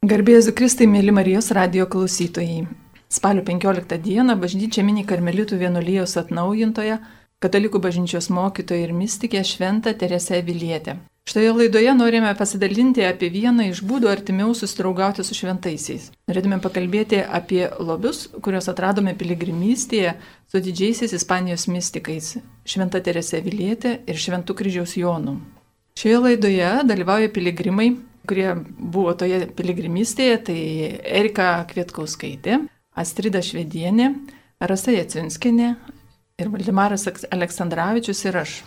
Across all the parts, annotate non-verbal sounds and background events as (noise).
Garbėjus Kristai, mėly Marijos radio klausytojai. Spalio 15 dieną bažnyčia mini karmelitų vienuolijos atnaujintoje, katalikų bažnyčios mokytoja ir mystikė Šventą Teresę Vilietę. Šitoje laidoje norime pasidalinti apie vieną iš būdų artimiau susidraugauti su šventaisiais. Norėtume pakalbėti apie lobius, kuriuos atradome piligrimystėje su didžiaisiais Ispanijos mystikais - Šventa Teresė Vilietė ir Šventų kryžiaus Jonų. Šioje laidoje dalyvauja piligrimai kurie buvo toje piligrimystėje, tai Erika Kvietkauskaitė, Astrida Švedienė, Rasa Jacinskinė ir Valdemaras Aleksandраvičius ir aš,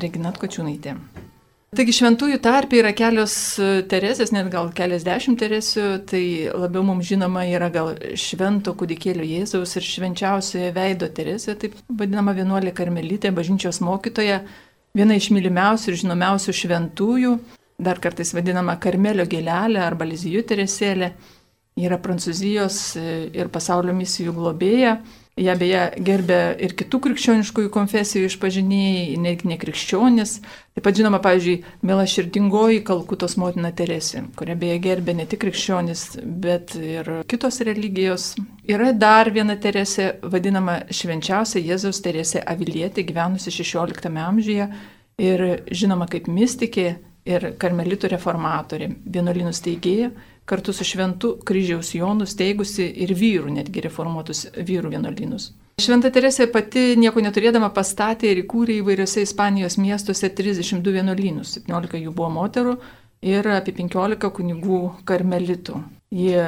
Reginat Kočiūnaitė. Taigi šventųjų tarpė yra kelios teresės, net gal keliasdešimt teresių, tai labiau mums žinoma yra gal švento kūdikėlio Jėzaus ir švenčiausioje veido teresė, taip vadinama vienuolė karmelitė, bažnyčios mokytoja, viena iš mylimiausių ir žinomiausių šventųjų, dar kartais vadinama Karmelio gėlelė arba Lizijų teresėlė, yra Prancūzijos e, ir pasaulio misijų globėja. Ja beje gerbė ir kitų krikščioniškųjų konfesijų išpažinėjai, netgi nekrikščionis. Taip pat žinoma, pavyzdžiui, mėla širdingoji Kalkutos motina Teresė, kurią beje gerbė ne tik krikščionis, bet ir kitos religijos. Yra dar viena Teresė, vadinama švenčiausia Jėzaus Teresė Avilietė, gyvenusi XVI amžiuje ir žinoma kaip mystikė ir karmelitų reformatorė, vienuolynų steigėja, kartu su šventu kryžiaus Jonu steigusi ir vyrų, netgi reformuotus vyrų vienuolynus. Šventa Teresė pati nieko neturėdama pastatė ir įkūrė įvairiose Ispanijos miestuose 32 vienuolynus, 17 jų buvo moterų ir apie 15 kunigų karmelitų. Jie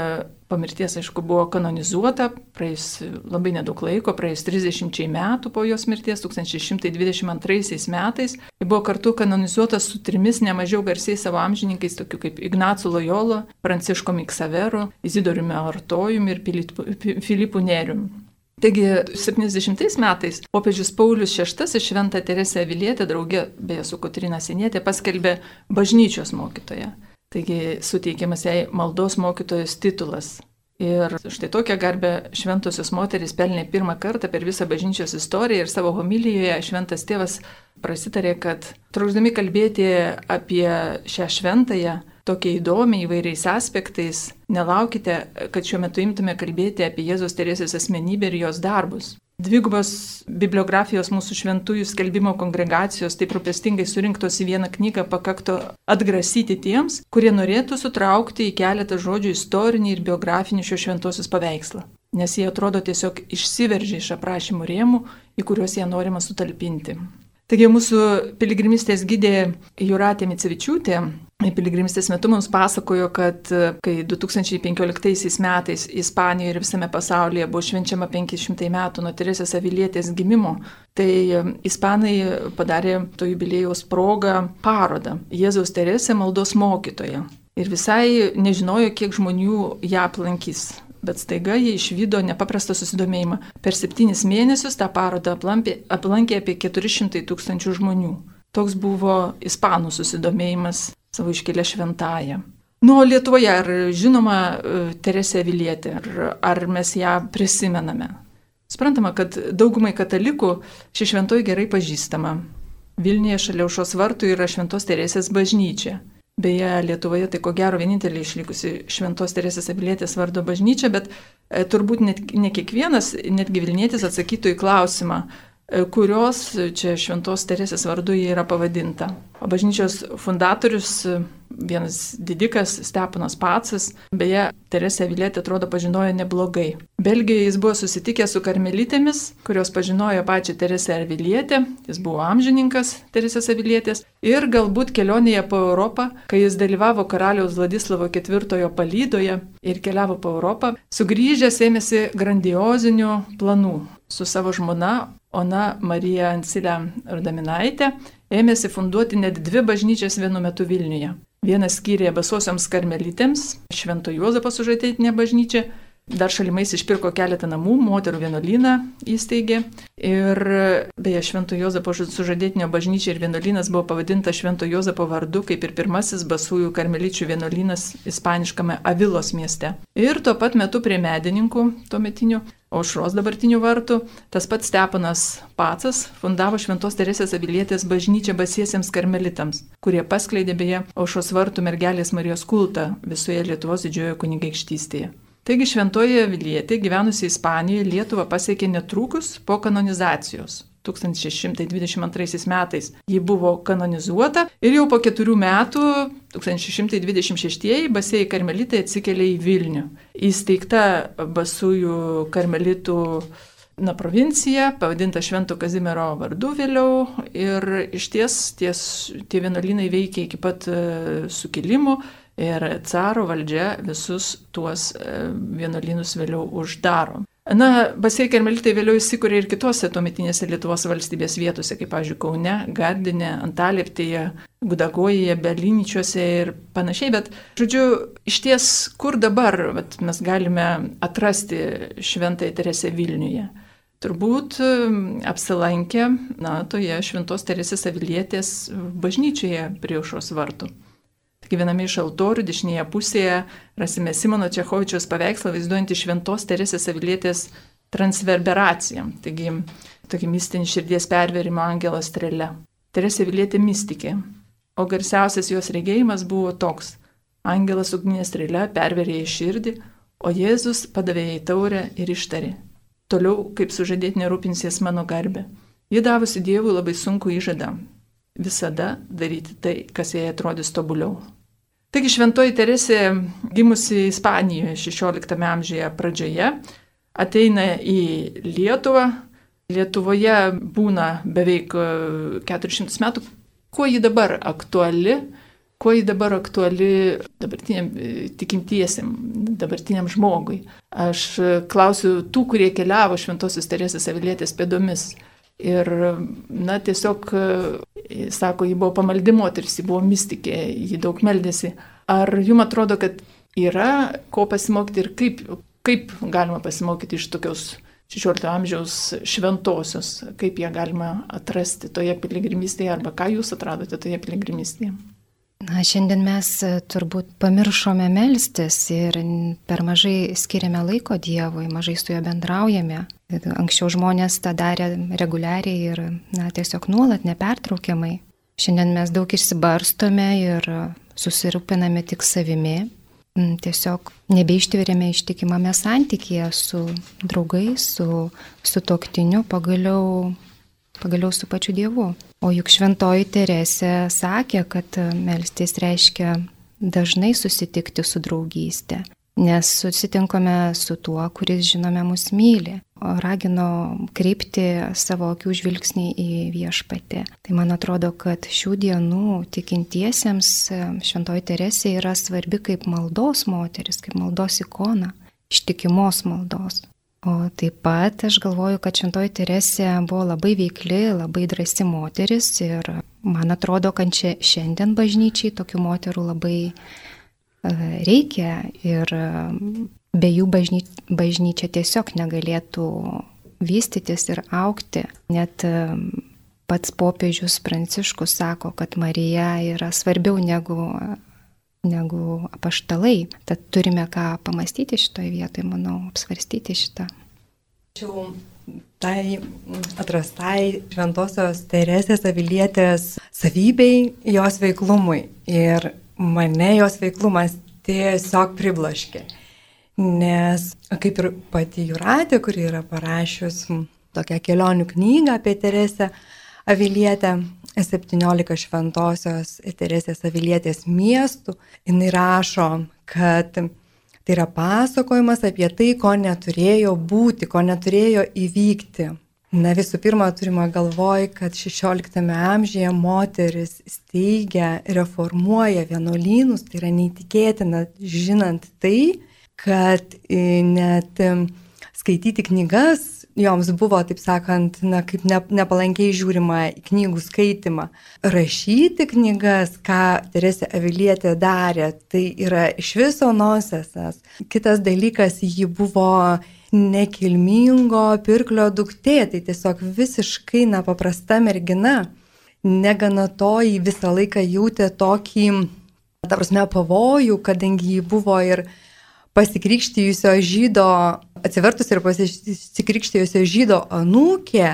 po mirties, aišku, buvo kanonizuota, praeis labai nedaug laiko, praeis 30 metų po jos mirties, 1122 metais. Ji buvo kartu kanonizuota su trimis nemažiau garsiais savo amžininkais, tokiu kaip Ignacu Lojolo, Pranciško Miksaveru, Izidoriumi Artojumi ir Filipu Neriumi. Taigi 70 metais popiežius Paulius VI šventą Teresę Vilietę draugė, beje, su Kotrina Sinietė, paskelbė bažnyčios mokytoje. Taigi suteikiamas jai maldos mokytojos titulas. Ir štai tokią garbę šventosios moteris pelnė pirmą kartą per visą bažnyčios istoriją ir savo homilijoje šventas tėvas prasitarė, kad trauksdami kalbėti apie šią šventąją, tokia įdomi įvairiais aspektais, nelaukite, kad šiuo metu imtume kalbėti apie Jėzos Teresės asmenybę ir jos darbus. Dvigubos bibliografijos mūsų šventųjų skelbimo kongregacijos taip rūpestingai surinktos į vieną knygą pakakto atgrasyti tiems, kurie norėtų sutraukti į keletą žodžių istorinį ir biografinį šio šventosios paveikslą. Nes jie atrodo tiesiog išsiveržia iš aprašymų rėmų, į kuriuos jie norima sutalpinti. Taigi mūsų piligrimistės gydė Juratė Micevičiūtė piligrimistės metu mums pasakojo, kad e, kai 2015 metais Ispanijoje ir visame pasaulyje buvo švenčiama 500 metų nuo Teresės Avilietės gimimo, tai e, Ispanai padarė to jubilėjaus progą parodą Jėzaus Teresė maldos mokytoja. Ir visai nežinojo, kiek žmonių ją aplankys. Bet staiga jie išvydo nepaprastą susidomėjimą. Per septynis mėnesius tą parodą aplankė, aplankė apie 400 tūkstančių žmonių. Toks buvo ispanų susidomėjimas savo iškėlę šventąją. Nu, o Lietuvoje, ar žinoma e, Teresė Vilietė, ar, ar mes ją prisimename? Suprantama, kad daugumai katalikų ši šventoji gerai pažįstama. Vilniuje šalia aušos vartų yra Šventos Teresės bažnyčia. Beje, Lietuvoje tai ko gero vienintelė išlikusi Šventos Teresės Avilietės vardo bažnyčia, bet e, turbūt net, ne kiekvienas, netgi Vilnietis atsakytų į klausimą, kurios čia Šventos Teresės vardu jie yra pavadinta. O bažnyčios fundatorius, e, vienas didikas Stepanas Pacas, beje, Teresė Vilėtė atrodo pažinojo neblogai. Belgijoje jis buvo susitikęs su karmelitėmis, kurios pažinojo pačią Teresę Avilietę, jis buvo amžininkas Teresės Avilietės ir galbūt kelionėje po Europą, kai jis dalyvavo karaliaus Vladislavo IV palydoje ir keliavo po Europą, sugrįžęs ėmėsi grandiozinių planų su savo žmona Ona Marija Ancilė Rudaminaitė ėmėsi funduoti net dvi bažnyčias vienu metu Vilniuje. Vieną skyrė basosioms karmelitėms, Švento Juozapo sužadėtinė bažnyčia, dar šalimais išpirko keletą namų, moterų vienuolyną įsteigė ir beje Švento Juozapo sužadėtinio bažnyčia ir vienuolynas buvo pavadinta Švento Juozapo vardu kaip ir pirmasis basųjų karmeličių vienuolynas ispaniškame Avilos mieste. Ir tuo pat metu prie medininkų tuometinių aušros dabartinių vartų. Tas pats Stepanas Pacas fundavo Šventos Teresės Avilietės bažnyčią basiesiems karmelitams, kurie paskleidė beje aušros vartų mergelės Marijos kultą visoje Lietuvos didžiojo kunigaikštystėje. Taigi Šventoji Avilietė, gyvenusi Ispanijoje, Lietuvą pasiekė netrukus po kanonizacijos. 1622 metais ji buvo kanonizuota ir jau po keturių metų, 1626, basėjai karmelitai atsikėlė į Vilnių. Įsteigta basųjų karmelitų na, provincija, pavadinta Švento Kazimiero vardu vėliau ir iš ties ties tie vienuolynai veikia iki pat e, sukilimų ir caro valdžia visus tuos e, vienuolynus vėliau uždaro. Na, Basėjai karmelitai vėliau įsikūrė ir kitose tuometinėse Lietuvos valstybės vietose, kaip, pavyzdžiui, Kaune, Gardinė, Antalieptėje, Gudagoje, Berlyničiuose ir panašiai, bet, žodžiu, iš ties, kur dabar vat, mes galime atrasti Šventąją Teresę Vilniuje? Turbūt apsilankę, na, toje Šventos Teresės Avilietės bažnyčioje prie aušros vartų. Viename iš altorių dešinėje pusėje rasime Simono Čechovičiaus paveikslą vaizduojantį Šventos Teresės Avilietės transverberaciją. Taigi, tokį mistinį širdies perverimo angelą strėlę. Teresė Avilietė mystikė. O garsiausias jos regėjimas buvo toks. Angelas ugninė strėlė perverė į širdį, o Jėzus padavė jai taurę ir ištarė. Toliau, kaip sužadėti nerūpinsies mano garbė. Ji davusi Dievui labai sunku įžadą. Visada daryti tai, kas jai atrodys tobuliau. Taigi Šventoji Teresė, gimusi Ispanijoje 16 amžiuje pradžioje, ateina į Lietuvą. Lietuvoje būna beveik 400 e, metų. Kuo ji dabar aktuali? Kuo ji dabar aktuali dabartiniam e, tikintiesiam, dabartiniam žmogui? Aš e, klausiu tų, kurie keliavo Šventosios Teresės Avilietės pėdomis. Ir, na, tiesiog, sako, ji buvo pamaldi moteris, ji buvo mystikė, ji daug meldėsi. Ar jums atrodo, kad yra ko pasimokyti ir kaip, kaip galima pasimokyti iš tokios 16 amžiaus šventosios, kaip ją galima atrasti toje piligrimystėje arba ką jūs atradote toje piligrimystėje? Na, šiandien mes turbūt pamiršome melstis ir per mažai skiriame laiko Dievui, mažai su juo bendraujame. Anksčiau žmonės tą darė reguliariai ir na, tiesiog nuolat, nepertraukiamai. Šiandien mes daug išsibarstome ir susirūpiname tik savimi, tiesiog nebeištveriame ištikimame santykėje su draugais, su, su toktiniu, pagaliau, pagaliau su pačiu Dievu. O juk šventoji Teresė sakė, kad melstis reiškia dažnai susitikti su draugystė nes susitinkame su tuo, kuris žinome mus myli. Ragino kreipti savo akių žvilgsnį į viešpatį. Tai man atrodo, kad šių dienų tikintiesiems Šventoji Teresė yra svarbi kaip maldos moteris, kaip maldos ikona, ištikimos maldos. O taip pat aš galvoju, kad Šventoji Teresė buvo labai veikli, labai drąsi moteris ir man atrodo, kad čia šiandien bažnyčiai tokių moterų labai reikia ir be jų bažny, bažnyčia tiesiog negalėtų vystytis ir aukti. Net pats popiežius Pranciškus sako, kad Marija yra svarbiau negu, negu apaštalai. Tad turime ką pamastyti šitoje vietoje, manau, apsvarstyti šitą. Ačiū tai atrastai šventosios Teresės avilietės savybei, jos veiklumui. Ir mane jos veiklumas tiesiog priblaškė. Nes kaip ir pati Juratė, kuri yra parašius tokią kelionių knygą apie Teresę Avilietę, 17 šventosios Teresės Avilietės miestų, jinai rašo, kad tai yra pasakojimas apie tai, ko neturėjo būti, ko neturėjo įvykti. Na visų pirma, turime galvoj, kad 16 amžiuje moteris steigia, reformuoja vienuolynus, tai yra neįtikėtina, žinant tai, kad e, net skaityti knygas joms buvo, taip sakant, na, kaip ne, nepalankiai žiūrima į knygų skaitimą. Rašyti knygas, ką Teresė Avilietė darė, tai yra iš viso nonsesas. Kitas dalykas, ji buvo nekilmingo pirklio duktė, tai tiesiog visiškai nepaprasta mergina. Negana to, jį visą laiką jautė tokį, ta prasme, pavojų, kadangi jį buvo ir pasikrikštyjusio žydo atsivertus ir pasikrikštėjusio žydo anūkė,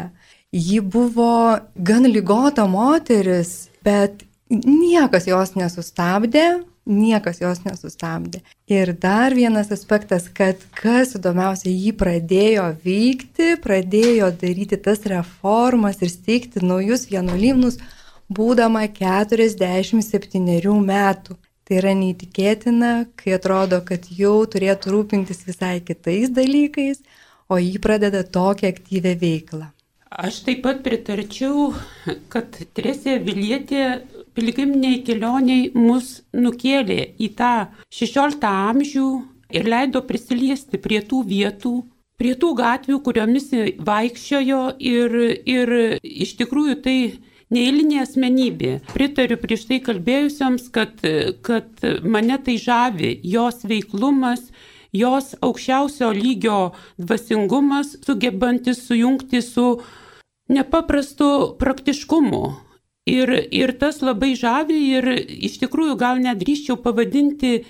ji buvo gan lygota moteris, bet niekas jos nesustabdė, niekas jos nesustabdė. Ir dar vienas aspektas, kad kas įdomiausia, jį pradėjo veikti, pradėjo daryti tas reformas ir steigti naujus vienuolynus, būdama 47 metų. Tai yra neįtikėtina, kai atrodo, kad jau turėtų rūpintis visai kitais dalykais, o jį pradeda tokią aktyvę veiklą. Aš taip pat pritarčiau, kad Teresė Vilietė piligriminiai kelioniai mus nukėlė į tą 16 amžių ir leido prisiliesti prie tų vietų, prie tų gatvių, kuriomis vaikščiojo ir, ir iš tikrųjų tai neįlinė asmenybė. Pritariu prieš tai kalbėjusiams, kad, kad mane tai žavi jos veiklumas, jos aukščiausio lygio dvasingumas, sugebantis sujungti su nepaprastu praktiškumu. Ir, ir tas labai žavi ir iš tikrųjų gal nedrįščiau pavadinti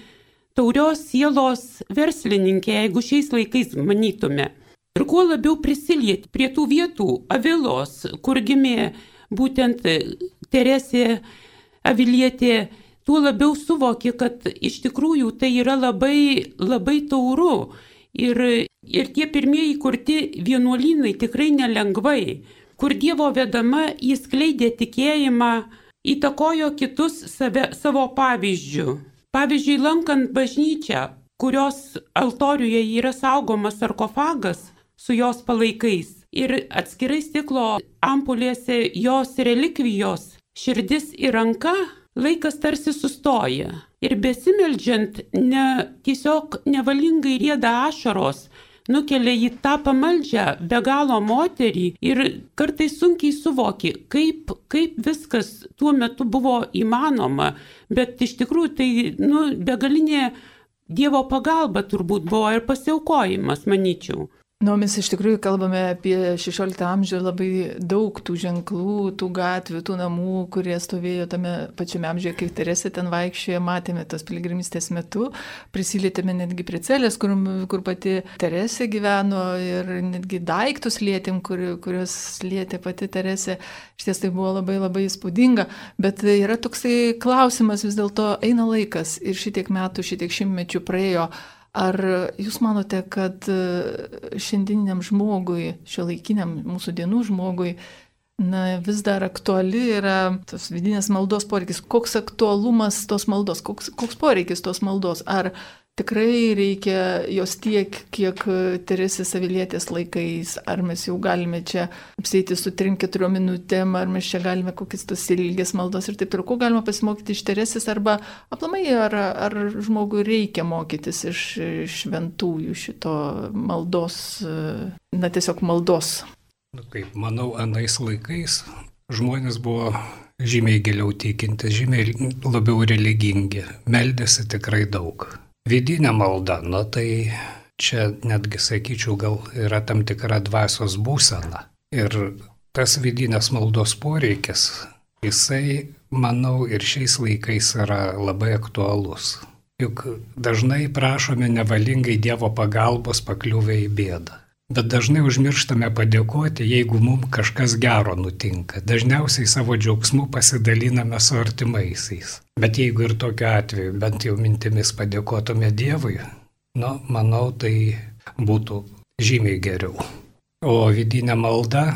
taurios sielos verslininkė, jeigu šiais laikais manytume. Ir kuo labiau prisilieti prie tų vietų, Avilos, kur gimė būtent Teresė Avilietė, tuo labiau suvoki, kad iš tikrųjų tai yra labai, labai tauru. Ir, ir tie pirmieji kurti vienuolynai tikrai nelengvai, kur Dievo vedama įskleidė tikėjimą, įtakojo kitus save, savo pavyzdžių. Pavyzdžiui, lankant bažnyčią, kurios altoriuje yra saugomas sarkofagas su jos palaikais, ir atskirai stiklo ampulėse jos relikvijos, širdis ir ranka, laikas tarsi sustoja. Ir besimeldžiant, ne, tiesiog nevalingai rėda ašaros, nukelia į tą pamaldžią be galo moterį ir kartais sunkiai suvoki, kaip, kaip viskas tuo metu buvo įmanoma, bet iš tikrųjų tai nu, begalinė Dievo pagalba turbūt buvo ir pasiaukojimas, manyčiau. Nu, mes iš tikrųjų kalbame apie 16 amžių labai daug tų ženklų, tų gatvių, tų namų, kurie stovėjo tame pačiame amžiuje, kaip Teresė ten vaikščiojo, matėme tos piligrimystės metu, prisilietėme netgi prie celės, kur, kur pati Teresė gyveno ir netgi daiktus lietėm, kur, kuriuos lietė pati Teresė. Iš ties tai buvo labai labai įspūdinga, bet yra toksai klausimas vis dėlto eina laikas ir šitiek metų, šitiek šimtmečių praėjo. Ar jūs manote, kad e, šiandieniam žmogui, šio laikiniam mūsų dienų žmogui, na, vis dar aktuali yra tos vidinės maldos poreikis? Koks aktualumas tos maldos, koks, koks poreikis tos maldos? Ar tikrai reikia jos tiek, kiek Teresės Avilietės laikais, ar mes jau galime čia apsėti su 3-4 minutėm, ar mes čia galime kokias tos ilgės maldos ir taip toliau, ko galima pasimokyti iš Teresės, arba aplamai, ar, ar žmogui reikia mokytis iš šventųjų šito maldos, na tiesiog maldos. Na, kaip manau, anais laikais žmonės buvo žymiai giliau tikintis, žymiai labiau religingi, meldėsi tikrai daug vidinė malda, nu tai čia netgi sakyčiau, gal yra tam tikra dvasios būsena. Ir tas vidinės maldos poreikis, jisai, manau, ir šiais laikais yra labai aktualus. Juk dažnai prašome nevalingai Dievo pagalbos pakliuvę į bėdą. Bet dažnai užmirštame padėkoti, jeigu mums kažkas gero nutinka. Dažniausiai savo džiaugsmu pasidaliname su artimaisiais. Bet jeigu ir tokiu atveju bent jau mintimis padėkotume Dievui, nu, manau, tai būtų žymiai geriau. O vidinė malda,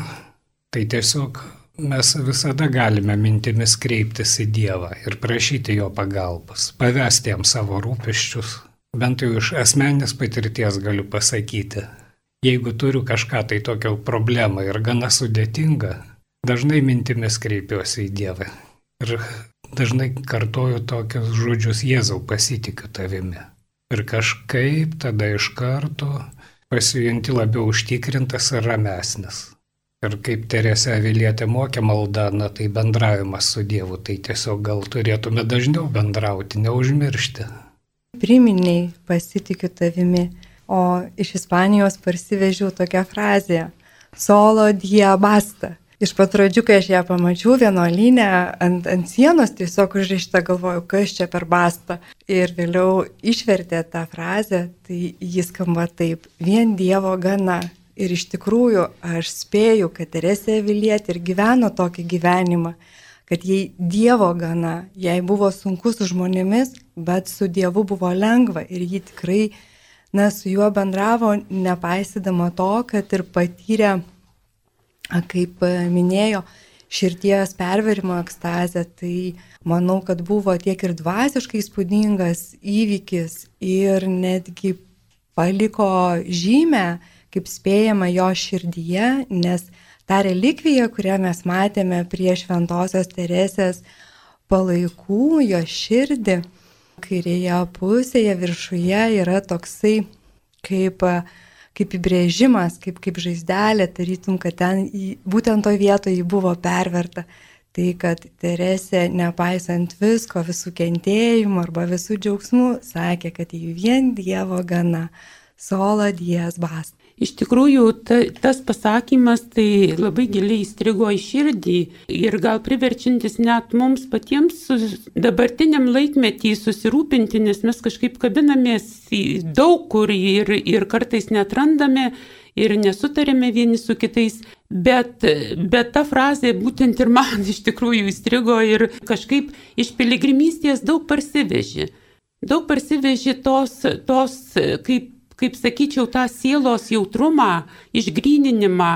tai tiesiog mes visada galime mintimis kreiptis į Dievą ir prašyti jo pagalbos, pavesti jam savo rūpeščius. Bent jau iš asmenės patirties galiu pasakyti, Jeigu turiu kažką tai tokio problemą ir gana sudėtinga, dažnai mintimis kreipiuosi į Dievą. Ir dažnai kartoju tokius žodžius Jėzau pasitikiu tavimi. Ir kažkaip tada iš karto pasijunti labiau užtikrintas ir ramesnis. Ir kaip Teresė Avilietė mokė maldą, na tai bendravimas su Dievu, tai tiesiog gal turėtume dažniau bendrauti, neužmiršti. Priminiai pasitikiu tavimi O iš Ispanijos parsivežiau tokią frazę - solo diabasta. Iš pat pradžių, kai aš ją pamačiau vienuolinę ant, ant sienos, tiesiog užrišta galvoju, kas čia per bastą. ir vėliau išvertė tą frazę, tai jis skamba taip, vien Dievo gana. Ir iš tikrųjų aš spėju, kad Teresė Vilietė ir gyveno tokį gyvenimą, kad jai Dievo gana, jai buvo sunku su žmonėmis, bet su Dievu buvo lengva ir ji tikrai, na, su juo bendravo, nepaisydama to, kad ir patyrė, kaip minėjo, širties perverimo ekstazę, tai manau, kad buvo tiek ir dvasiškai spūdingas įvykis ir netgi paliko žymę, kaip spėjama jo širdyje, nes ta relikvija, kurią mes matėme prie Šventojios Teresės palaikų, jo širdį, kairėje pusėje viršuje yra toksai kaip kaip įbrėžimas, kaip, kaip žaizdelė, tarytum, kad ten į, būtent to vietoje jį buvo perverta. Tai, kad Teresė, nepaisant visko, visų kentėjimų arba visų džiaugsmų, sakė, kad jį vien Dievo gana, sola dies bast. Iš tikrųjų, ta, tas pasakymas tai labai giliai įstrigo į širdį ir gal priverčiantis net mums patiems dabartiniam laikmetį susirūpinti, nes mes kažkaip kabinamės daug kur ir, ir kartais netrandame ir nesutarėme vieni su kitais, bet, bet ta frazė būtent ir man iš tikrųjų įstrigo ir kažkaip iš piligrimystės daug parsivežė. Daug parsivežė tos, tos kaip kaip sakyčiau, tą sielos jautrumą, išgryninimą.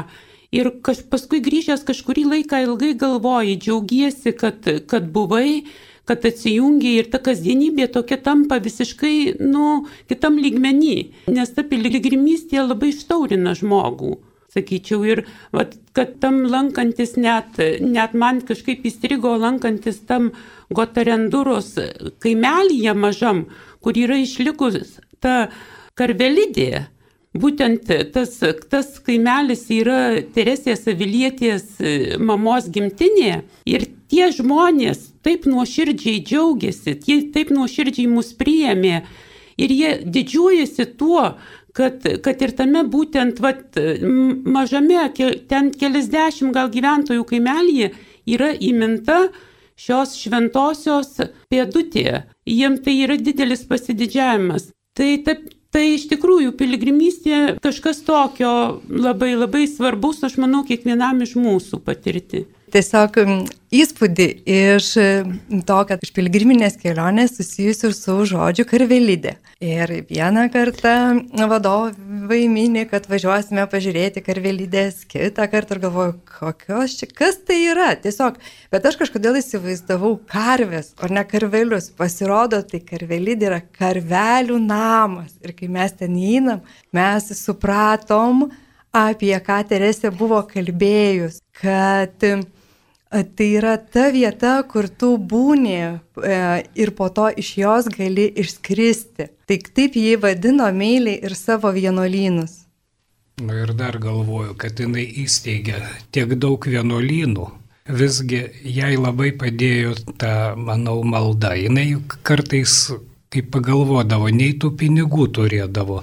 Ir kaž, paskui grįžęs kažkurį laiką ilgai galvoji, džiaugiesi, kad, kad buvai, kad atsijungi ir ta kasdienybė tokia tampa visiškai, nu, kitam lygmenį. Nes ta piligrimystė labai ištaurina žmogų sakyčiau. Ir vat, kad tam lankantis net, net man kažkaip įstrigo lankantis tam Gotarendūros kaimelyje mažam, kur yra išlikus ta Karvelidė. Būtent tas, tas kaimelis yra Teresės Avilietės e, mamos gimtinė ir tie žmonės taip nuoširdžiai džiaugiasi, tie taip nuoširdžiai mus priėmė ir jie didžiuojasi tuo, kad, kad ir tame būtent vat, mažame, ten keliasdešimt gal gyventojų kaimelyje yra įminta šios šventosios pėdutė. Jiem tai yra didelis pasididžiavimas. Tai ta Tai iš tikrųjų piligrimystė kažkas tokio labai labai svarbus, aš manau, kiekvienam iš mūsų patirti tiesiog įspūdį iš to, kad iš pilgriminės kelionės susijusių su žodžiu karvelidė. Ir vieną kartą vadovai mini, kad važiuosime pažiūrėti karvelidės, kitą kartą ir galvoju, kokios čia, kas tai yra. Tiesiog, bet aš kažkodėl įsivaizdavau karvės, o ne karvelius. Pasirodo, tai karvelidė yra karvelių namas. Ir kai mes ten įeinam, mes supratom, apie ką Teresė buvo kalbėjus, kad Tai yra ta vieta, kur tu būni e, ir po to iš jos gali išskristi. Tai taip jį vadino meiliai ir savo vienuolynus. Na ir dar galvoju, kad jinai įsteigė tiek daug vienuolynų. Visgi jai labai padėjo ta, manau, malda. Jinai kartais, kaip pagalvodavo, nei tų pinigų turėdavo.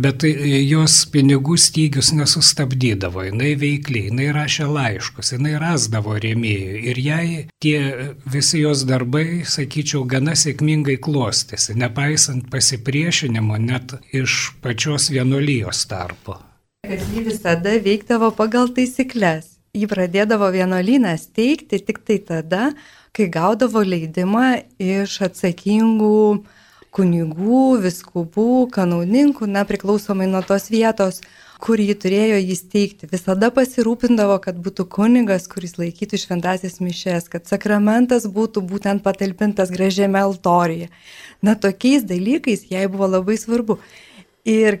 Bet e, jos pinigų stygius nesustabdydavo, jinai veikliai, jinai rašė laiškus, jinai rasdavo rėmėjų ir jai tie visi jos darbai, sakyčiau, gana sėkmingai klostėsi, nepaisant pasipriešinimo net iš pačios vienuolijos tarpo. Kad ji visada veikdavo pagal taisyklės. Ji pradėdavo vienuolyną steigti tik tai tada, kai gaudavo leidimą iš atsakingų kunigų, viskubų, kanauninkų, na priklausomai nuo tos vietos, kur jį turėjo įsteigti. Visada pasirūpindavo, kad būtų kunigas, kuris laikytų šventasis mišes, kad sakramentas būtų būtent patalpintas gražiame altorijoje. Na tokiais dalykais jai buvo labai svarbu. Ir,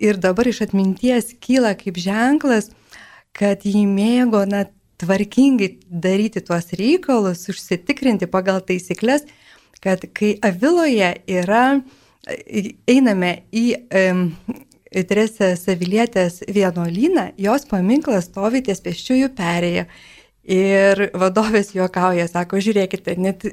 ir dabar iš atminties kyla kaip ženklas, kad jį mėgo, na, tvarkingai daryti tuos reikalus, užsitikrinti pagal taisyklės kad kai Aviloje yra, einame į um, Teresės Savilietės vienuolyną, jos paminklas stovi ties pėsčiųjų perėje. Ir vadovės juokauja, sako, žiūrėkite, net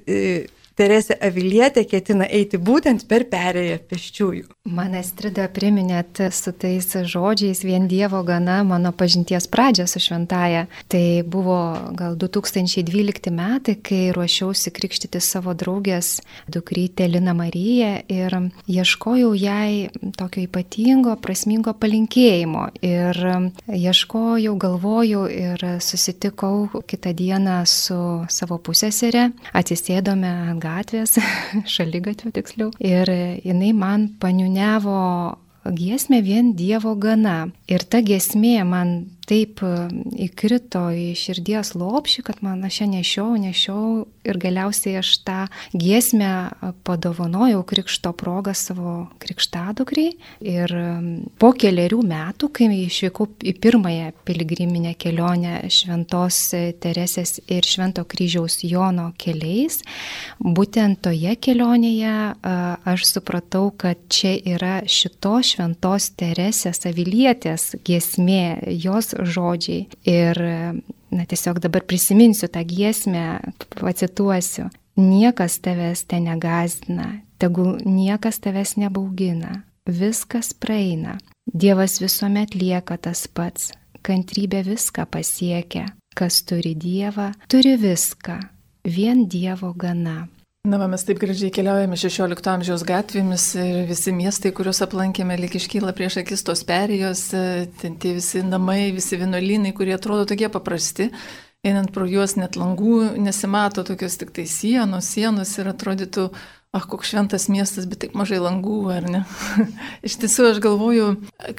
Teresė Avilietė ketina eiti būtent per perėją pėsčiųjų. Man Estrida priminėt su tais žodžiais vien Dievo gana mano pažinties pradžią su šventaja. Tai buvo gal 2012 metai, kai ruošiausi krikštyti savo draugės dukrytę Lina Mariją ir ieškojau jai tokio ypatingo, prasmingo palinkėjimo. Ir ieškojau, galvojau ir susitikau kitą dieną su savo pusėserė, atsisėdome ant gatvės, (laughs) šalygatvio tiksliau. Ir jinai man paniuniavo giesmę vien Dievo gana. Ir ta giesmė man taip e, įkrito į širdies lopšį, kad man aš ją nešiau, nešiau ir galiausiai aš tą giesmę padovanojau krikšto progą savo krikštadukriai. Ir po keliarių metų, kai išvykau į pirmąją piligriminę kelionę Šventos Teresės ir Švento kryžiaus Jono keliais, būtent toje kelionėje aš supratau, kad čia yra šitos Šventos Teresės avilietės giesmė, jos žodžiai. Ir, na, tiesiog dabar prisiminsiu tą giesmę, pacituosiu. Niekas tavęs te negazdina, tegul niekas tavęs nebaugina, viskas praeina. Dievas visuomet lieka tas pats, kantrybė viską pasiekia, kas turi Dievą, turi viską, vien Dievo gana. Na, va, mes taip gražiai keliaujame 16 amžiaus gatvėmis ir visi miestai, kuriuos aplankėme, lik iškyla prieš akis tos perėjos, ten tie visi namai, visi vienuolynai, kurie atrodo tokie paprasti. Einant pro juos net langų nesimato tokios tik tai sienos, sienos ir atrodytų, ah, koks šventas miestas, bet taip mažai langų, ar ne? (laughs) Iš tiesų aš galvoju,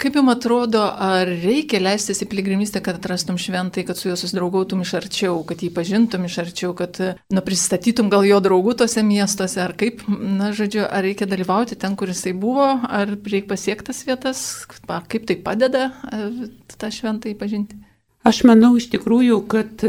kaip jums atrodo, ar reikia leistis į piligrimystę, kad atrastum šventai, kad su juo susidraugautum iš arčiau, kad jį pažintum iš arčiau, kad, na, pristatytum gal jo draugų tose miestuose, ar kaip, na, žodžiu, ar reikia dalyvauti ten, kur jisai buvo, ar reikia pasiektas vietas, kaip tai padeda tą šventai pažinti. Aš manau iš tikrųjų, kad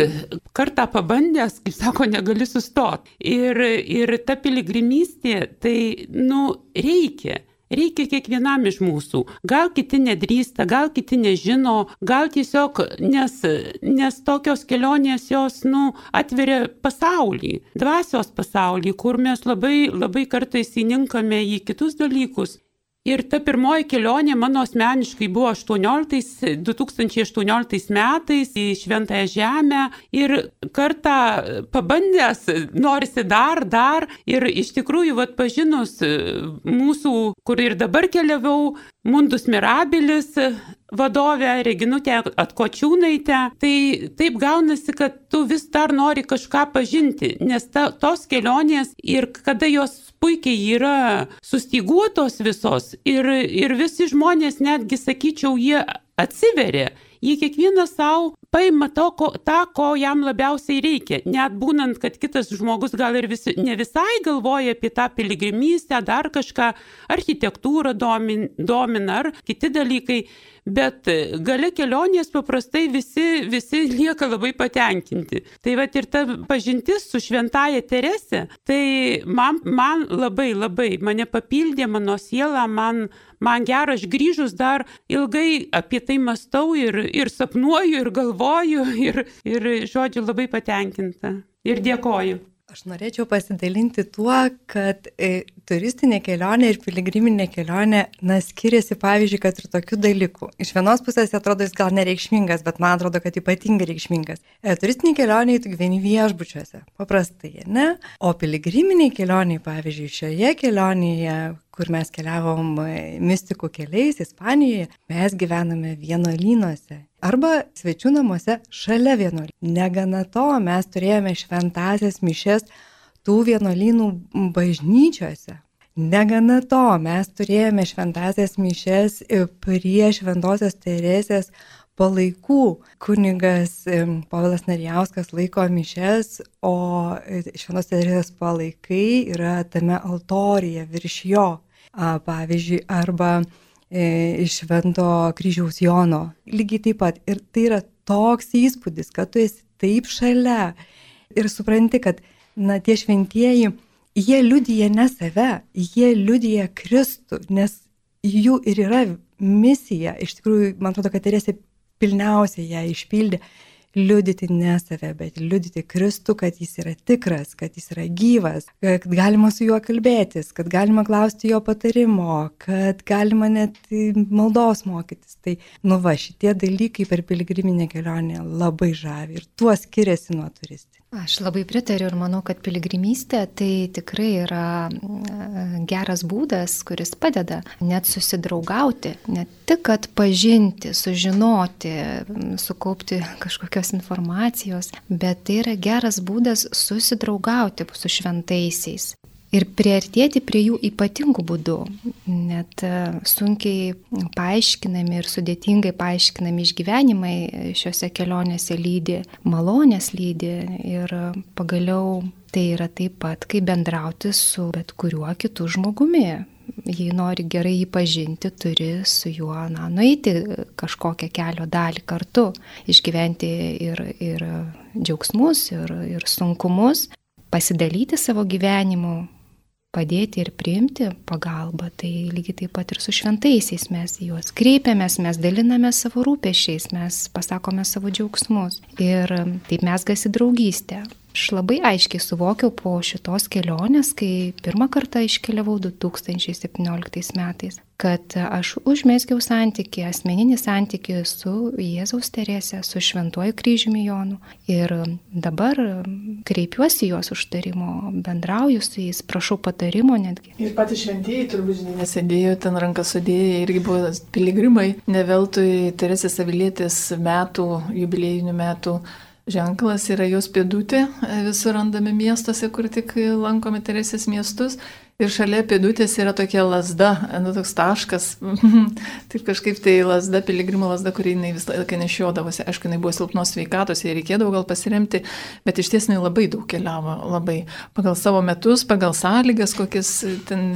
kartą pabandęs, kaip sako, negali sustoti. Ir, ir ta piligrimystė, tai, nu, reikia. Reikia kiekvienam iš mūsų. Gal kiti nedrįsta, gal kiti nežino, gal tiesiog, nes, nes tokios kelionės jos, nu, atveria pasaulį, dvasios pasaulį, kur mes labai, labai kartais įninkame į kitus dalykus. Ir ta pirmoji kelionė mano asmeniškai buvo 18, 2018 metais į Šventąją Žemę. Ir kartą pabandęs, norisi dar, dar. Ir iš tikrųjų, vad pažinus mūsų, kur ir dabar keliavau, Mundus Mirabilis vadovę Reginutę Atkočiūnaitę, tai taip gaunasi, kad tu vis dar nori kažką pažinti, nes ta, tos kelionės ir kada jos puikiai yra sustiguotos visos ir, ir visi žmonės netgi, sakyčiau, jie atsiveria, jie kiekvienas savo paima to, ko, tą, ko jam labiausiai reikia. Net būnant, kad kitas žmogus gal ir visi, ne visai galvoja apie tą piligrimystę, dar kažką, architektūrą domina, domina ar kiti dalykai, bet gale kelionės paprastai visi, visi (laughs) lieka labai patenkinti. Tai va ir ta pažintis su šventaja Terese, tai man, man labai labai mane papildė mano sielą, man, man gera, aš grįžus dar ilgai apie tai mastau ir, ir sapnuoju, ir galvoju, (laughs) ir, ir žodžiu labai patenkinta. Ir dėkoju. Aš norėčiau pasidalinti tuo, kad e, turistinė kelionė ir piligriminė kelionė, na, skiriasi, pavyzdžiui, kad ir tokių dalykų. Iš vienos pusės atrodo jis gal nereikšmingas, bet man atrodo, kad ypatingai reikšmingas. E, turistinė kelionė tu gyveni viešbučiuose, paprastai, ne? O piligriminiai kelioniai, pavyzdžiui, šioje kelionėje, kur mes keliavom e, mistikų keliais Ispanijoje, mes gyvename vienuolynuose arba svečių namuose šalia vienuolynų. Negana to, mes turėjome šventasias mišes tų vienuolynų bažnyčiose. Negana to, mes turėjome šventasias mišes prie šventosios Teresės palaikų. Kunigas Povilas Narijauskas laiko mišes, o šventos Teresės palaikai yra tame altorija virš jo. Pavyzdžiui, arba E, iš Švento kryžiaus Jono. Lygiai taip pat. Ir tai yra toks įspūdis, kad tu esi taip šalia ir supranti, kad, na, tie šventieji, jie liudyja ne save, jie liudyja Kristų, nes jų ir yra misija. Iš tikrųjų, man atrodo, kad Teresė pilniausiai ją išpildė. Liudyti ne save, bet liudyti Kristų, kad jis yra tikras, kad jis yra gyvas, kad galima su juo kalbėtis, kad galima klausti jo patarimo, kad galima net maldos mokytis. Tai, nu va, šitie dalykai per piligriminę kelionę labai žavi ir tuo skiriasi nuo turistų. Aš labai pritariu ir manau, kad piligrimystė tai tikrai yra mm, geras būdas, kuris padeda net susidraugauti, ne tik kad pažinti, sužinoti, mm, sukaupti kažkokios informacijos, bet tai yra geras būdas susidraugauti su šventaisiais ir priartėti prie jų ypatingų būdų, net e, sunkiai paaiškinami ir sudėtingai paaiškinami išgyvenimai šiuose kelionėse lydi, malonės lydi ir pagaliau tai yra taip pat, kaip bendrauti su bet kuriuo kitu žmogumi. Jei nori gerai jį pažinti, turi su juo na, nueiti kažkokią kelio dalį kartu, išgyventi ir, ir džiaugsmus, ir, ir sunkumus, pasidalyti savo gyvenimu, padėti ir priimti pagalbą. Tai lygiai taip pat ir su šventaisiais mes juos kreipiamės, mes daliname savo rūpešiais, mes pasakome savo džiaugsmus ir taip mes gasi draugystę. Aš labai aiškiai suvokiau po šitos kelionės, kai pirmą kartą iškeliavau 2017 metais, kad aš užmėsgiau santyki, asmeninį santyki su Jėzaus Teresė, su Šventuoju kryžiumi Jonu. Ir dabar kreipiuosi juos užtarimo, bendrauju su jais, prašau patarimo netgi. Ir patys šventieji turbūt, nesėdėjo ten ranką sudėję, irgi buvo piligrimai, ne veltui Teresės Avilietės metų, jubiliejinių metų ženklas yra jos pėdutė, e, visur randami miestuose, kur tik lankome Teresės miestus. Ir šalia pėdutės yra tokia lasda, e, nu toks taškas, (laughs) taip kažkaip tai lasda, piligrimų lasda, kurį jinai visą laiką nešiodavosi. Aišku, jinai buvo silpnos sveikatos, jai reikėdavo gal pasiremti, bet iš ties jinai labai daug keliavo, labai pagal savo metus, pagal sąlygas, kokias ten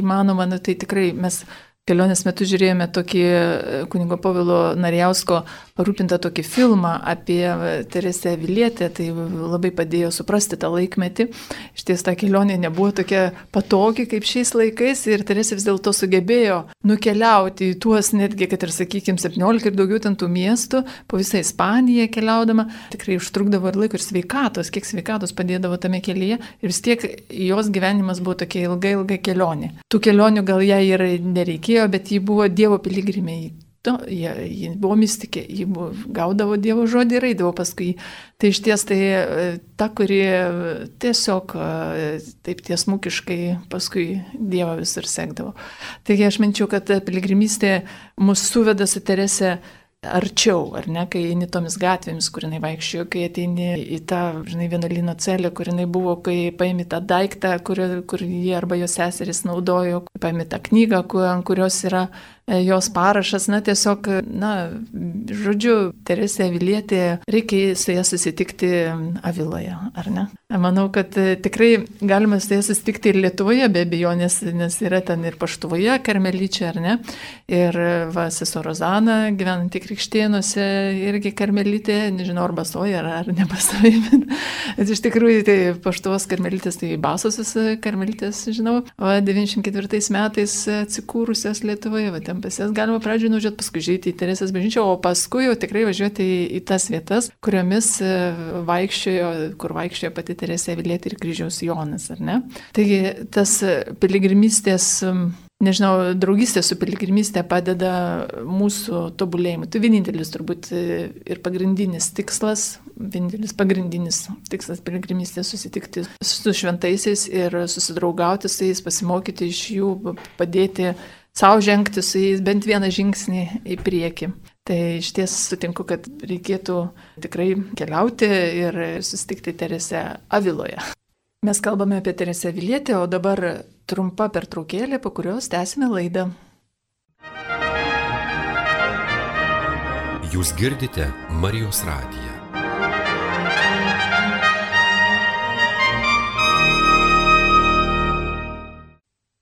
įmanoma, nu, tai tikrai mes kelionės metu žiūrėjome tokį e, kunigo Povilo Narjausko parūpintą tokį filmą apie e, Teresę Vilietę, tai labai padėjo suprasti tą laikmetį. Iš ties ta kelionė nebuvo tokia patogi kaip šiais laikais ir Teresė vis dėlto sugebėjo nukeliauti į tuos netgi, kad ir sakykime, 17 ir daugiau ten tų miestų, po visą Ispaniją keliaudama, tikrai užtrukdavo ir laiko ir sveikatos, kiek sveikatos padėdavo tame kelyje ir vis tiek jos gyvenimas buvo tokia ilga, ilga kelionė. Tų kelionių gal jai ir nereikėjo tikėjo, bet ji buvo Dievo piligrimė. To, ji, ji buvo mystikė, ji buvo, gaudavo Dievo žodį ir eidavo paskui. Tai iš ties tai e, ta, kuri tiesiog e, taip tiesmukiškai paskui Dievą visur sekdavo. Taigi aš minčiau, kad piligrimystė mus suveda su Terese arčiau, ar ne, kai eini tomis gatvėmis, kur jinai vaikščiojo, kai ateini į tą, žinai, vienuolino celę, kur jinai buvo, kai paimi tą daiktą, kur, kur jie arba jos seserys naudojo, paimi tą knygą, kur, ant kurios yra jos parašas, na tiesiog, na, žodžiu, Teresė Vilietė, reikia su ją susitikti Aviloje, ar ne? Manau, kad e, tikrai galima su ją susitikti ir Lietuvoje, be abejo, nes, yra ten ir paštuvoje, Karmelyčia, ar ne? Ir va, sesuo Rozana, gyvenanti krikštienuose, irgi Karmelitė, nežinau, ar basoja, ar, ar nebasoja, (laughs) bet, bet iš tikrųjų tai paštuvos Karmelitės, tai basosios Karmelitės, žinau, o 94 metais atsikūrusios Lietuvoje, va, ten ten pas jas galima pradžioje nuvažiuoti, paskui žaisti į Teresės bažnyčią, o paskui jau tikrai važiuoti į, į tas vietas, kuriomis e, vaikščiojo, kur vaikščiojo pati Teresė Vilėti ir kryžiaus Jonas, ar ne? Taigi tas piligrimystės nežinau, draugystė su piligrimystė padeda mūsų tobulėjimui. Tai vienintelis turbūt e, ir pagrindinis tikslas, vienintelis pagrindinis tikslas piligrimystė susitikti su šventaisiais ir susidraugauti su jais, pasimokyti iš jų, padėti savo žengti su jais bent vieną žingsnį į priekį. Tai iš ties sutinku, kad reikėtų tikrai keliauti ir susitikti Teresę Aviloje. Mes kalbame apie Teresę Vilietę, o dabar trumpa pertraukėlė, po kurios tęsime laidą. Jūs girdite Marijos radiją.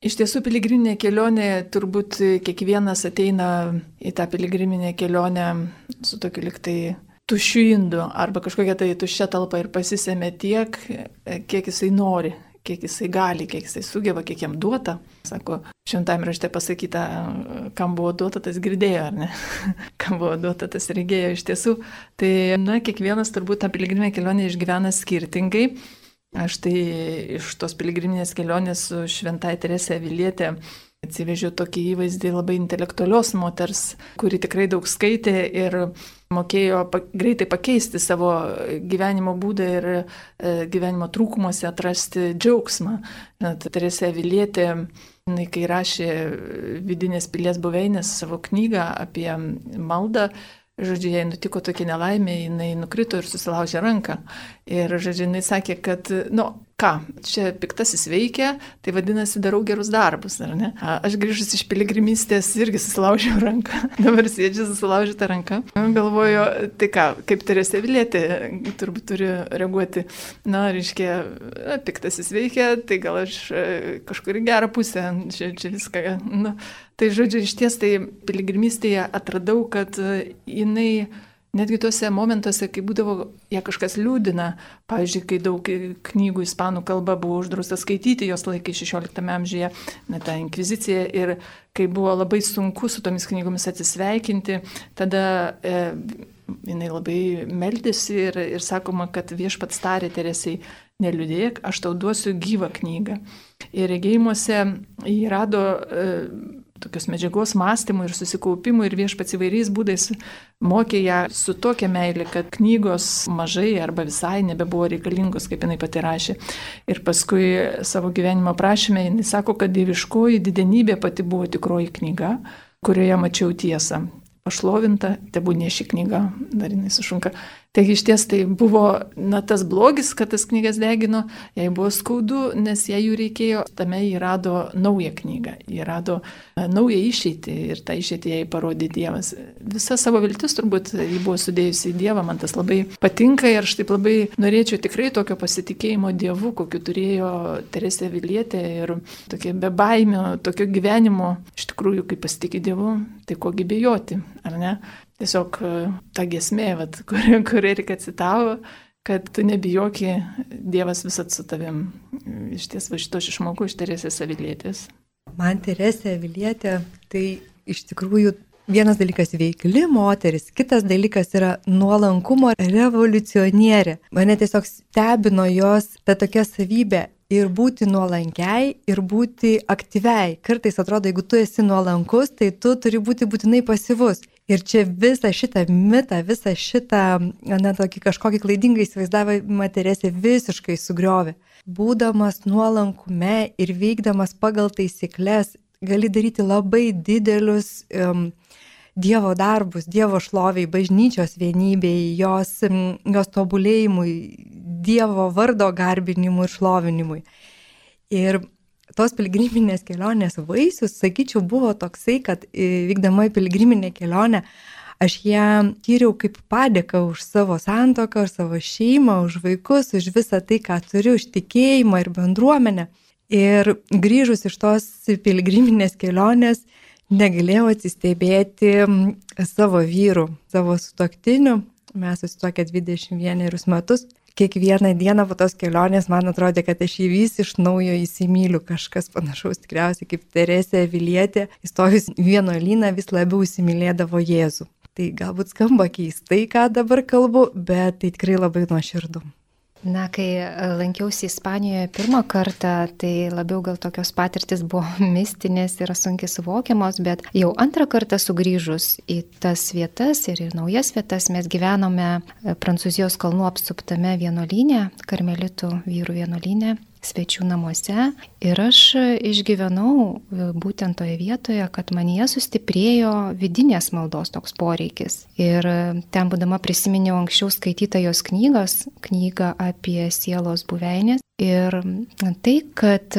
Iš tiesų, piligriminė kelionė, turbūt kiekvienas ateina į tą piligriminę kelionę su tokiu liktai tuščiu indu arba kažkokia tai tuščia talpa ir pasisėmė tiek, kiek jisai nori, kiek jisai gali, kiek jisai sugeba, kiek jam duota. Sako, šimtame rašte pasakyta, kam buvo duota, tas girdėjo, ar ne? (laughs) kam buvo duota, tas regėjo iš tiesų. Tai, na, kiekvienas turbūt tą piligriminę kelionę išgyvena skirtingai. Aš tai iš tos piligriminės kelionės su šventai Teresė Vilietė atsivežiau tokį įvaizdį labai intelektualios moters, kuri tikrai daug skaitė ir mokėjo greitai pakeisti savo gyvenimo būdą ir e, gyvenimo trūkumuose atrasti džiaugsmą. Net Teresė Vilietė, kai rašė vidinės pilies buveinės savo knygą apie maldą, Žodžiu, jai nutiko tokia nelaimė, jinai nukrito ir susilaužė ranką. Ir, žodžiu, jinai sakė, kad, nu, ką, čia piktasis veikia, tai vadinasi, darau gerus darbus, ar ne? Aš grįžus iš piligrimystės irgi susilaužiau ranką, (laughs) dabar sėdžiu susilaužytą ranką. Galvoju, tai ką, kaip Teresė Vilėtė, turbūt turiu reaguoti, na, reiškia, piktasis veikia, tai gal aš kažkur į gerą pusę, čia, čia viską, nu. Tai, žodžiu, iš ties tai piligrimystėje atradau, kad jinai Netgi tuose momentuose, kai būdavo, ją kažkas liūdina, pavyzdžiui, kai daug knygų ispanų kalba buvo uždrausta skaityti jos laikai 16 amžiuje, na, ta inkvizicija, ir kai buvo labai sunku su tomis knygomis atsisveikinti, tada e, jinai labai meldėsi ir, ir sakoma, kad viešpats tarė Teresiai, neliūdėk, aš tau duosiu gyvą knygą. Ir regėjimuose jį rado e, tokios medžiagos mąstymui ir susikaupimui ir viešpats įvairiais būdais mokė ją su tokia meilė, kad knygos mažai arba visai nebebuvo reikalingos, kaip jinai pati rašė. Ir paskui savo gyvenimo prašymė jinai sako, kad dieviškoji didenybė pati buvo tikroji knyga, kurioje mačiau tiesą. Pašlovinta, tebūnė ši knyga, dar jinai sušunka. Taigi iš ties tai buvo na, tas blogis, kad tas knygas degino, jai buvo skaudu, nes jai jų reikėjo, tame jį rado naują knygą, jį rado e, naują išeitį ir tą išeitį jai parodė Dievas. Visa savo viltis turbūt jį buvo sudėjusi į Dievą, man tas labai patinka ir aš taip labai norėčiau tikrai tokio pasitikėjimo Dievu, kokiu turėjo Teresė Vilietė ir tokie be baimio, tokio gyvenimo, iš tikrųjų, kai pasitikė Dievu, tai ko gybėjoti, ar ne? Tiesiog e, ta gesmė, vat, (laughs) kuri, kuri ir citavo, kad tu nebijoki, Dievas visat su tavim. Iš ties va šito aš išmokau iš Teresės Avilietės. Man Teresė Avilietė, tai iš tikrųjų Vienas dalykas veikli moteris, kitas dalykas yra nuolankumo revoliucionierė. Mane tiesiog stebino jos ta tokia savybė ir būti nuolankiai, ir būti aktyviai. Kartais atrodo, jeigu tu esi nuolankus, tai tu turi būti būtinai pasivus. Ir čia visą šitą mitą, visą šitą, na, tokį kažkokį klaidingą įsivaizdavimą Teresė visiškai sugriovė. Būdamas nuolankume ir veikdamas pagal taisyklės, gali daryti labai didelius um, Dievo darbus, Dievo šloviai, bažnyčios vienybei, jos, jos tobulėjimui, Dievo vardo garbinimui ir šlovinimui. Ir tos piligriminės kelionės vaisius, sakyčiau, buvo toksai, kad e, vykdama į piligriminę kelionę aš ją tyriau kaip padėką už savo santoką, už savo šeimą, už vaikus, už visą tai, ką turiu, už tikėjimą ir bendruomenę. Ir grįžus iš tos piligriminės kelionės, negalėjau atsistebėti savo vyrų, savo sutoktinių. Mes susituokę 21 metus kiekvieną dieną po tos kelionės man atrodė, kad aš jį vis iš naujo įsimyliu, kažkas panašaus tikriausiai kaip Teresė Vilietė, įstojus vienuolyną vis labiau įsimylėdavo Jėzų. Tai galbūt skamba keistai, ką dabar kalbu, bet tai tikrai labai nuoširdu. Na, kai e, lankiausi Ispanijoje pirmą kartą, tai labiau gal tokios patirtis buvo (laughs) mistinės ir sunkiai suvokiamos, bet jau antrą kartą sugrįžus į tas vietas ir į naujas vietas mes gyvenome e, Prancūzijos kalnų apsuptame vienuolynė, karmelitų vyrų vienuolynė svečių namuose ir aš išgyvenau e, būtent toje vietoje, kad manyje sustiprėjo vidinės maldos toks poreikis. Ir e, ten būdama prisiminiau anksčiau skaitytą jos knygos, knygą apie sielos buveinės. Ir tai, kad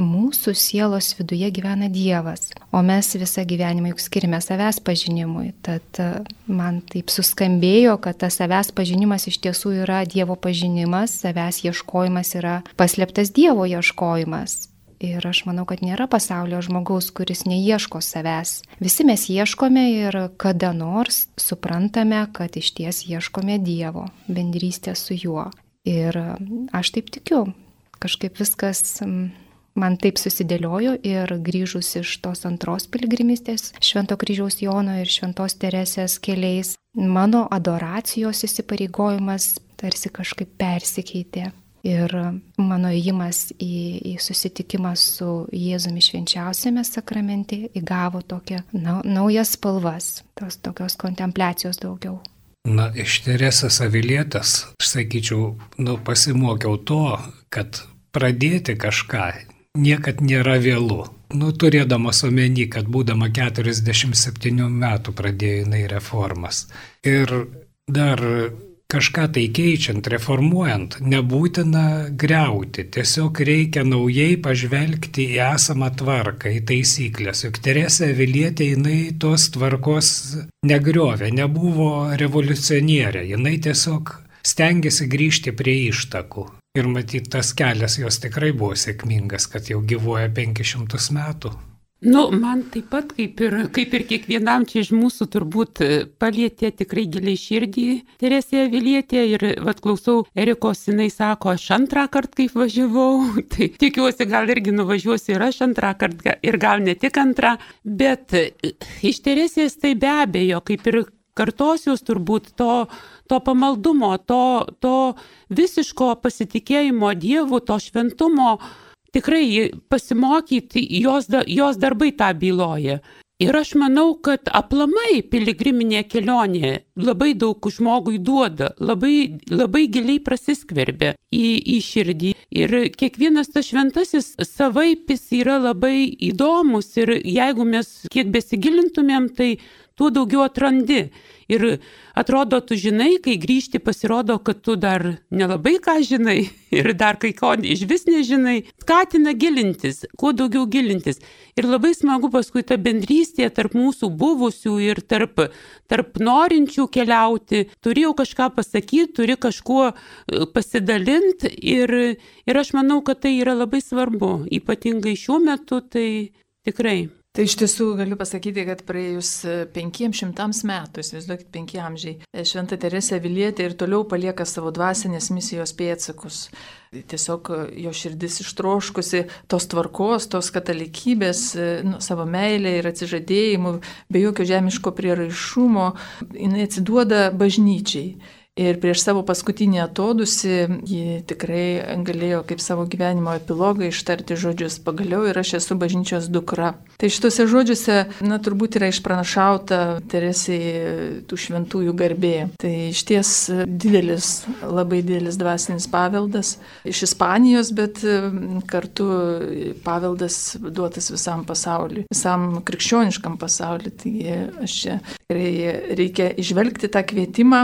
mūsų sielos viduje gyvena Dievas, o mes visą gyvenimą juk skirime savęs pažinimui. Tad e, man taip suskambėjo, kad tas savęs pažinimas iš tiesų yra Dievo pažinimas, savęs ieškojimas yra paslėptas Dievo ieškojimas. Ir aš manau, kad nėra pasaulio žmogaus, kuris neieško savęs. Visi mes ieškome ir kada nors suprantame, kad iš ties ieškome Dievo, bendrystę su juo. Ir aš taip tikiu, kažkaip viskas man taip susidėliojo ir grįžus iš tos antros piligrimystės Švento kryžiaus Jono ir Šventos Teresės keliais, mano adoracijos įsipareigojimas tarsi kažkaip persikeitė. Ir mano įjimas į, į susitikimą su Jėzumi švenčiausiame sakramente įgavo tokią na, naujas spalvas, tos tokios kontempliacijos daugiau. Na, iš Teresės avilietės, aš sakyčiau, nu, pasimokiau to, kad pradėti kažką niekad nėra vėlų. Nu, turėdamas omeny, kad būdama 47 metų pradėjo jinai reformas. Ir dar kažką tai keičiant, reformuojant, nebūtina greuti, tiesiog reikia naujai pažvelgti į esamą tvarką, į taisyklės. Juk Teresė Vilietė jinai tos tvarkos negriovė, nebuvo revoliucionierė, jinai tiesiog stengiasi grįžti prie ištakų. Ir matyt, tas kelias jos tikrai buvo sėkmingas, kad jau gyvuoja 500 metų. Nu, man taip pat, kaip ir, kaip ir kiekvienam čia iš mūsų, turbūt palietė tikrai giliai širdį Teresė Vilietė ir, vad, klausau, Erikos, jinai sako, aš antrą kartą kaip važiavau, (laughs) tai tikiuosi, gal irgi nuvažiuosiu ir aš antrą kartą, ir gal ne tik antrą, bet iš Teresės tai be abejo, kaip ir kartosius turbūt to to pamaldumo, to, to visiško pasitikėjimo Dievu, to šventumo, tikrai pasimokyti, jos, jos darbai tą byloja. Ir aš manau, kad aplamai piligriminė kelionė labai daug žmogui duoda, labai, labai giliai prasiskverbia į, į širdį. Ir kiekvienas tas šventasis savaipis yra labai įdomus ir jeigu mes kiek besigilintumėm, tai tuo daugiau atrandi. Ir atrodo, tu žinai, kai grįžti pasirodo, kad tu dar nelabai ką žinai (laughs) ir dar kai ko iš vis nežinai. Skatina gilintis, kuo daugiau gilintis. Ir labai smagu paskui ta bendrystė tarp mūsų buvusių ir tarp, tarp norinčių keliauti. Turėjau kažką pasakyti, turi kažkuo e, pasidalinti ir, ir aš manau, kad tai yra labai svarbu. Ypatingai šiuo metu tai tikrai. Tai iš tiesų galiu pasakyti, kad praėjus 500 e, metų, įsivaizduokit, penki amžiai, e, Šventa Teresė Vilietė ir toliau palieka savo dvasinės misijos pėtsakus. Tiesiog e, jo širdis ištroškusi tos tvarkos, tos katalikybės, nu, savo meilė ir atsižadėjimu, be jokio žemiško prieraišumo, jinai atsiduoda bažnyčiai. Ir prieš savo paskutinį atodusi ji tikrai galėjo kaip savo gyvenimo epilogą ištarti žodžius pagaliau ir aš esu bažnyčios dukra. Tai šituose žodžiuose, na, turbūt yra išpranašauta Teresai tų šventųjų garbė. Tai iš ties didelis, labai didelis dvasinis paveldas iš Ispanijos, bet kartu paveldas duotas visam pasauliu, visam krikščioniškam pasauliu. Taigi aš čia tikrai reikia išvelgti tą kvietimą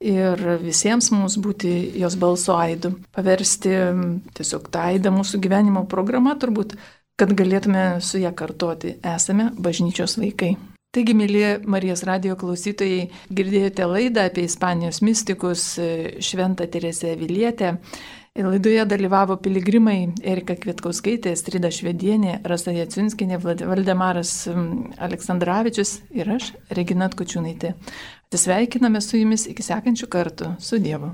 ir visiems mums būti jos balso aidu, paversti tiesiog tą aidą mūsų gyvenimo programą turbūt, kad galėtume su ją kartoti, esame bažnyčios vaikai. Taigi, mėly Marijos radio klausytojai, girdėjote laidą apie Ispanijos mystikus Šventą Teresę Vilietę. Laidoje dalyvavo piligrimai Erika Kvietkauskaitė, Strida Švedienė, Rasa Jaciunskinė, Valdemaras Aleksandраvičius ir aš, Regina Tkučiūnaitė. Atsisveikiname su jumis iki sekančių kartų. Su Dievu.